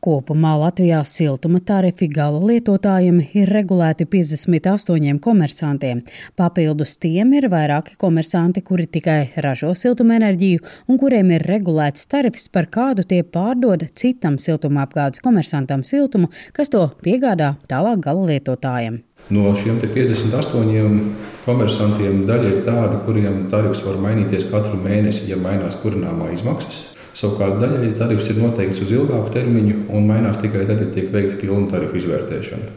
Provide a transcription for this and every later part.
Kopumā Latvijā siltuma tarifi gala lietotājiem ir regulēti 58 komersantiem. Papildus tiem ir vairāki komersanti, kuri tikai ražo siltumenerģiju un kuriem ir regulēts tarifs, par kādu tie pārdod citam siltumapgādes komersantam siltumu, kas to piegādā tālāk gala lietotājiem. No šiem 58 komersantiem daļa ir tāda, kuriem tarifs var mainīties katru mēnesi, ja mainās kurināmā izmaksas. Savukārt daļēji tarifs ir noteikts uz ilgāku termiņu un mainās tikai tad, kad tiek veikta pilna tarifu izvērtēšana.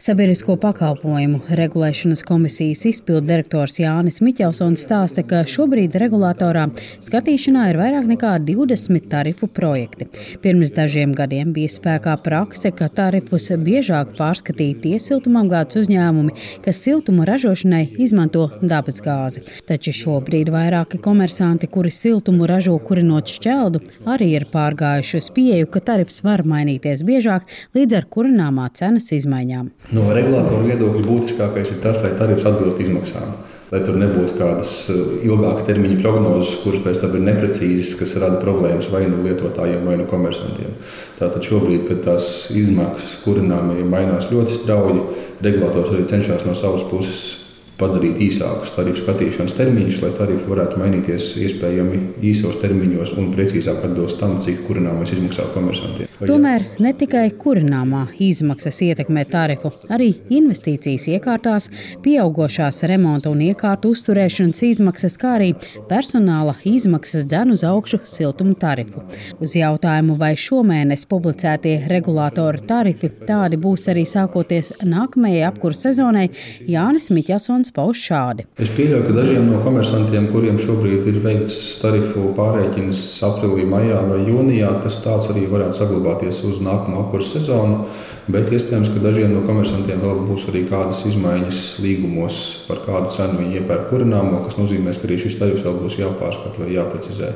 Sabiedrisko pakalpojumu regulēšanas komisijas izpildu direktors Jānis Miķelsons stāsta, ka šobrīd regulātorā skatīšanā ir vairāk nekā 20 tarifu projekti. Pirms dažiem gadiem bija spēkā prakse, ka tarifus biežāk pārskatīja tie siltumapgādes uzņēmumi, kas siltuma ražošanai izmanto dabasgāzi. Taču šobrīd vairāki komersanti, kuri siltumu ražo kurinot šķeldu, arī ir pārgājuši uz pieeju, ka tarifs var mainīties biežāk līdz ar kurināmā cenas izmaiņām. No regulātora viedokļa būtiskākais ir tas, lai tarifs atbilst izmaksām. Lai tur nebūtu kādas eh, ilgāka termiņa prognozes, kuras pēc tam ir neprecīzas, kas rada problēmas vai nu lietotājiem, vai nu komersantiem. Tātad šobrīd, kad tās izmaksas kurināmajiem mainās ļoti strauji, regulators arī cenšas no savas puses padarīt īsākus tarifu skatīšanas termiņus, lai tarifi varētu mainīties iespējami īsos termiņos un precīzāk atbilst tam, cik kurināmais izmaksā komersantiem. Tomēr ne tikai kurināmā izmaksas ietekmē tarifu, arī investīcijas iekārtās, pieaugušās remonta un iekārtu uzturēšanas izmaksas, kā arī personāla izmaksas dzen uz augšu siltumu tarifu. Uz jautājumu, vai šomēnes publicētie regulātoru tarifi tādi būs arī sākoties nākamajai apkurss sezonai, Jānis Miķelsons Kalns pauž šādi. Es pieļauju, ka dažiem no komersantiem, kuriem šobrīd ir veikts tarifu pārreikins aprīlī, maijā vai jūnijā, tas tāds arī varētu saglabāties uz nākamo apkursu sezonu. Bet iespējams, ka dažiem no komersantiem vēl būs arī kādas izmaiņas līgumos, par kādu cenu viņi iepērk kurināmo, kas nozīmē, ka arī šis tarifs vēl būs jāpārskata vai jāprecizē.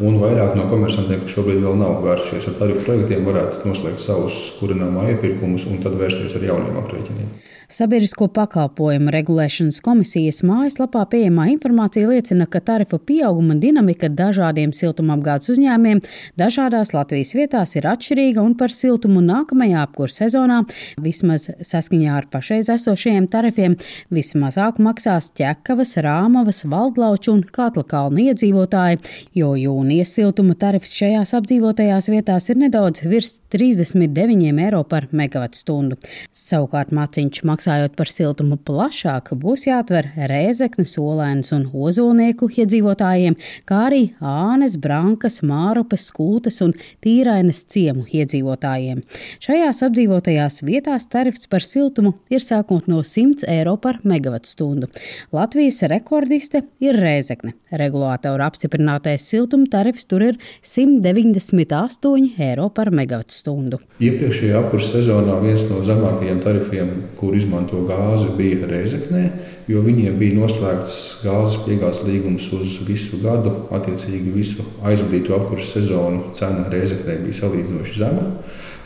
Un vairāk no komersantiem, kas šobrīd vēl nav vēršies ar tarifu projektiem, varētu noslēgt savus kurināmā iepirkumus un tad vērsties ar jauniem aprēķiniem. Sabiedrisko pakalpojumu regulēšanas komisijas mājaslapā pieejamā informācija liecina, ka tarifu pieauguma dinamika dažādiem siltumapgādes uzņēmumiem dažādās Latvijas vietās ir atšķirīga un par siltumu nākamajā apkursa sezonā, vismaz saskaņā ar pašreiz esošajiem tarifiem, vismazāk maksās ķekavas, rāmavas, valdlauču un katla kalnu iedzīvotāji, jo jūnijas siltuma tarifs šajās apdzīvotajās vietās ir nedaudz virs 39 eiro par megawatu stundu. Savukārt maciņš maksā maksājot par siltumu plašāk, būs jāatver Rēzekne, Solēnas un Ozolnieku iedzīvotājiem, kā arī Ānes, Brankas, Mārupes, Skūtas un Tīrainas ciemu iedzīvotājiem. Šajās apdzīvotajās vietās tarifs par siltumu ir sākot no 100 eiro par megawatu stundu. Latvijas rekordiste ir Rēzekne. Regulātora apstiprinātais siltuma tarifs tur ir 198 eiro par megawatu stundu. Iepriekšējā apkurss sezonā viens no zemākajiem tarifiem, kur izmanto gāzi, bija Reizeknē, jo viņiem bija noslēgts gāzes piegādes līgums uz visu gadu. Attiecīgi, visu aizvadīto apkursu sezonu cena Reizeknē bija salīdzinoši zema.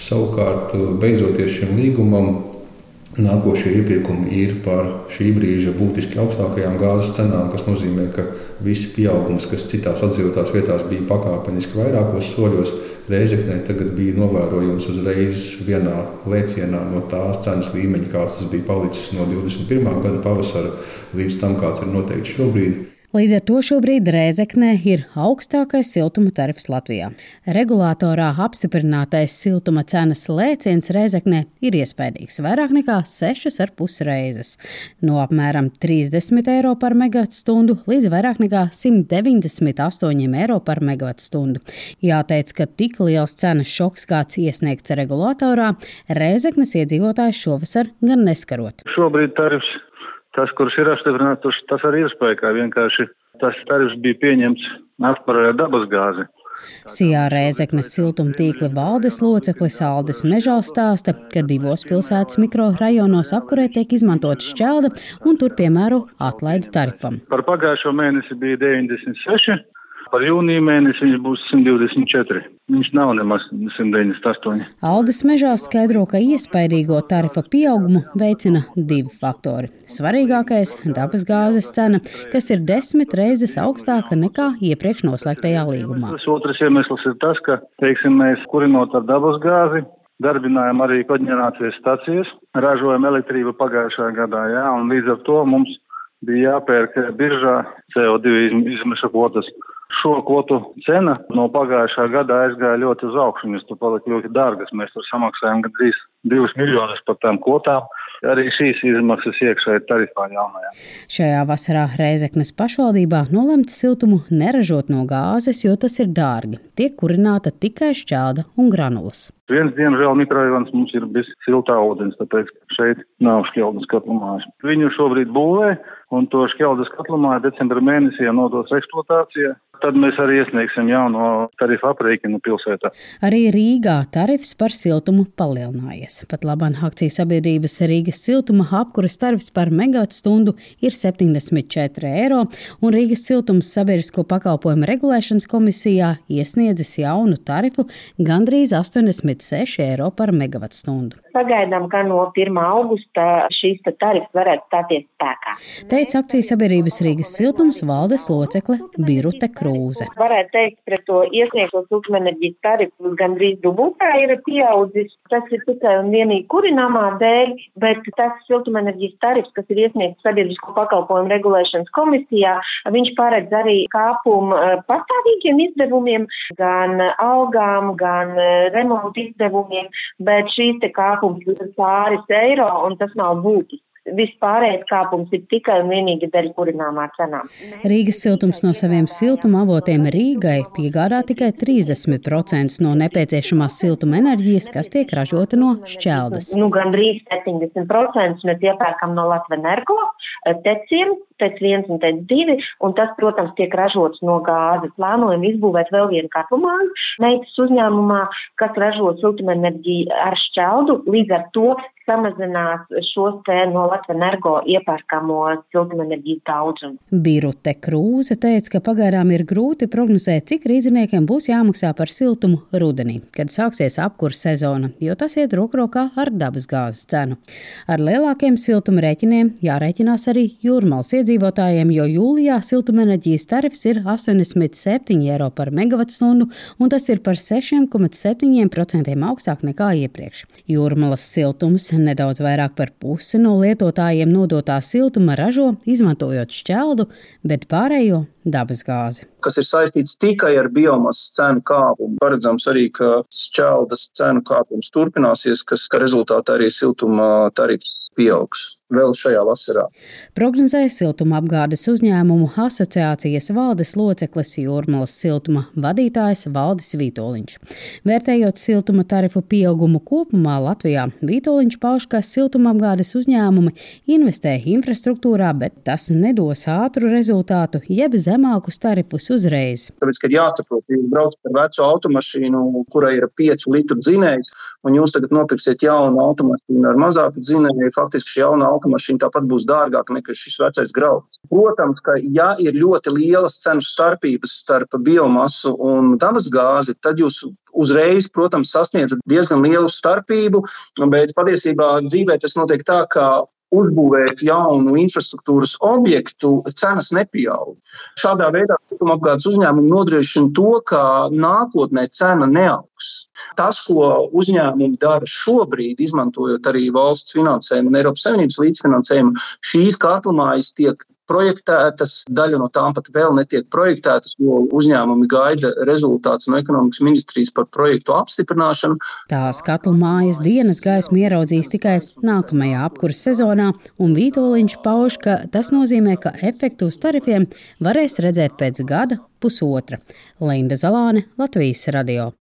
Savukārt, beidzoties šim līgumam, Nākošie iepirkumi ir par šī brīža būtiski augstākajām gāzes cenām, kas nozīmē, ka viss pieaugums, kas citās atdzīvotās vietās bija pakāpeniski vairākos soļos, Reizeknē tagad bija novērojams uzreiz vienā lēcienā no tās cenas līmeņa, kāds tas bija palicis no 21. gada pavasara līdz tam, kāds ir noteikts šobrīd. Līdz ar to šobrīd Rēzeknē ir augstākais siltuma tarifs Latvijā. Regulātorā apstiprinātais siltuma cenas lēciens Rēzeknē ir iespaidīgs - vairāk nekā 6,5 reizes. No apmēram 30 eiro par megawatstundu līdz vairāk nekā 198 eiro par megawatstundu. Jāteic, ka tik liels cenas šoks, kāds iesniegts regulātorā, Rēzeknes iedzīvotājs šovasar gan neskarot. Šobrīd tarifs tas, kurš ir apstiprināts, tas arī ir spēkā. Vienkārši tas tarifs bija pieņemts atpakaļ dabas gāzi. Sijā Rēzeknes siltumtīkla valdes loceklis Aldis Mežals stāsta, ka divos pilsētas mikrorajonos apkurē tiek izmantot šķelda un tur piemēro atlaidi tarifam. Par pagājušo mēnesi bija 96, par jūniju mēnesi viņš būs 124. Viņš nav nemaz 198. Aldes mežā skaidro, ka iespaidīgo tarifa pieaugumu veicina divi faktori. Svarīgākais - dabas gāzes cena, kas ir desmit reizes augstāka nekā iepriekš noslēgtajā līgumā. Otrs iemesls ir tas, ka, teiksim, mēs kurinot ar dabas gāzi, darbinājām arī koģenerācijas stacijas, ražojam elektrību pagājušajā gadā, jā, un līdz ar to mums bija jāpērk biržā CO2 izmeša kvotas. Šo kvotu cena no pagājušā gada aizgāja ļoti uz augšu, un tas palika ļoti dārgas. Mēs tur samaksājam gandrīz 2 miljonus par tām kvotām arī šīs izmaksas iekšēji tarifā jaunajā. Šajā vasarā Reizeknas pašvaldībā nolemts siltumu neražot no gāzes, jo tas ir dārgi. Tiek kurināta tikai šķelda un granulas. Viens, diemžēl, mikrorajons mums ir bez siltā ūdens, tāpēc šeit nav šķeldas katlumājas. Viņu šobrīd būvē, un to šķeldas katlumāju decembra mēnesī nodos eksploatācijā. Tad mēs arī iesniegsim jauno tarifu aprēķinu pilsētā. Arī Rīgā tarifs par siltumu palielinājies. Pat labāk akcijas sabiedrības Rīgas siltuma apkuras tarifs par megawattstundu ir 74 eiro, un Rīgas siltums sabiedrisko pakalpojumu regulēšanas komisijā iesniedzis jaunu tarifu gandrīz 86 eiro par megawattstundu. Pagaidām, ka no 1. augusta šīs tarifs varētu stāties spēkā. Teica akcijas sabiedrības Rīgas siltums valdes locekle Birute Krūze krūze. Varētu teikt, pret to iesniegto siltumenerģijas tarifu gandrīz dubultā ir pieaudzis. Tas ir tikai un vienīgi kurināmā dēļ, bet tas siltumenerģijas tarifs, kas ir iesniegts sabiedrisko pakalpojumu regulēšanas komisijā, viņš paredz arī kāpumu eh, pastāvīgiem izdevumiem, gan algām, gan eh, remontu izdevumiem, bet šīs te kāpums ir pāris eiro un tas nav būtisks. Vispārējais kāpums ir tikai un vienīgi dēļ kurināmā cenām. Rīgas siltums no saviem siltuma avotiem Rīgai piegādā tikai 30% no nepieciešamās siltuma enerģijas, kas tiek ražota no šķeldas. Nu, Gan drīz 70% mēs iepērkam no Latvijas energo teciem, tec 1 un tec 2, un tas, protams, tiek ražots no gāzes. Plānojam izbūvēt vēl vienu katlumānu meitas uzņēmumā, kas ražo siltumenerģiju ar šķeldu, līdz ar to samazinās šos te no Latvijas energo iepērkamo siltumenerģijas daudzumu. Birute Krūze teica, ka pagaidām ir grūti prognozēt, cik rīdziniekiem būs jāmaksā par siltumu rudenī, kad sāksies apkurss sezona, jo tas iet rokrokā ar dabas gāzes cenu. Ar lielākiem siltuma rēķiniem jārēķinās arī jūrmālas iedzīvotājiem, jo jūlijā siltumenerģijas tarifs ir 87 eiro par megawattstundu, un tas ir par 6,7% augstāk nekā iepriekš. Jūrmalas siltums nedaudz vairāk par pusi no lietotājiem nodotā siltuma ražo, izmantojot šķeldu, bet pārējo dabas gāzi. Kas ir saistīts tikai ar biomasas cenu kāpumu. Paredzams arī, ka šķeldas cenu kāpums turpināsies, kas rezultātā arī siltuma tarifs pieaugs vēl šajā vasarā. Prognozēja siltuma apgādes uzņēmumu asociācijas valdes loceklis Jūrmalas siltuma vadītājs Valdis Vitoļņš. Vērtējot siltuma tarifu pieaugumu kopumā Latvijā, Vitoļņš pauž, ka siltuma apgādes uzņēmumi investē infrastruktūrā, bet tas nedos ātru rezultātu, jeb zemākus tarifus uzreiz. Tāpēc, kad jāsaprot, ja jūs braucat ar vecu automašīnu, kurai ir 5 litru dzinējs, un jūs tagad nopirksiet jaunu automašīnu ar mazāku dzinēju, faktiski šī jauna automašīna tāpat būs dārgāka nekā šis vecais grauds. Protams, ka ja ir ļoti lielas cenu starpības starp biomasu un dabas gāzi, tad jūs uzreiz, protams, sasniedzat diezgan lielu starpību, bet patiesībā dzīvē tas notiek tā, ka uzbūvēt jaunu infrastruktūras objektu, cenas nepieaug. Šādā veidā apgādes uzņēmumi nodrošina to, ka nākotnē cena neaugs. Tas, ko uzņēmumi dara šobrīd, izmantojot arī valsts finansējumu un Eiropas Savienības līdzfinansējumu, šīs katlumājas tiek projektētas, daļa no tām pat vēl netiek projektētas, jo uzņēmumi gaida rezultātus no ekonomikas ministrijas par projektu apstiprināšanu. Tās katlu mājas dienas gaismu ieraudzīs tikai nākamajā apkurss sezonā, un Vītoliņš pauž, ka tas nozīmē, ka efektu uz tarifiem varēs redzēt pēc gada pusotra. Linda Zalāne, Latvijas radio.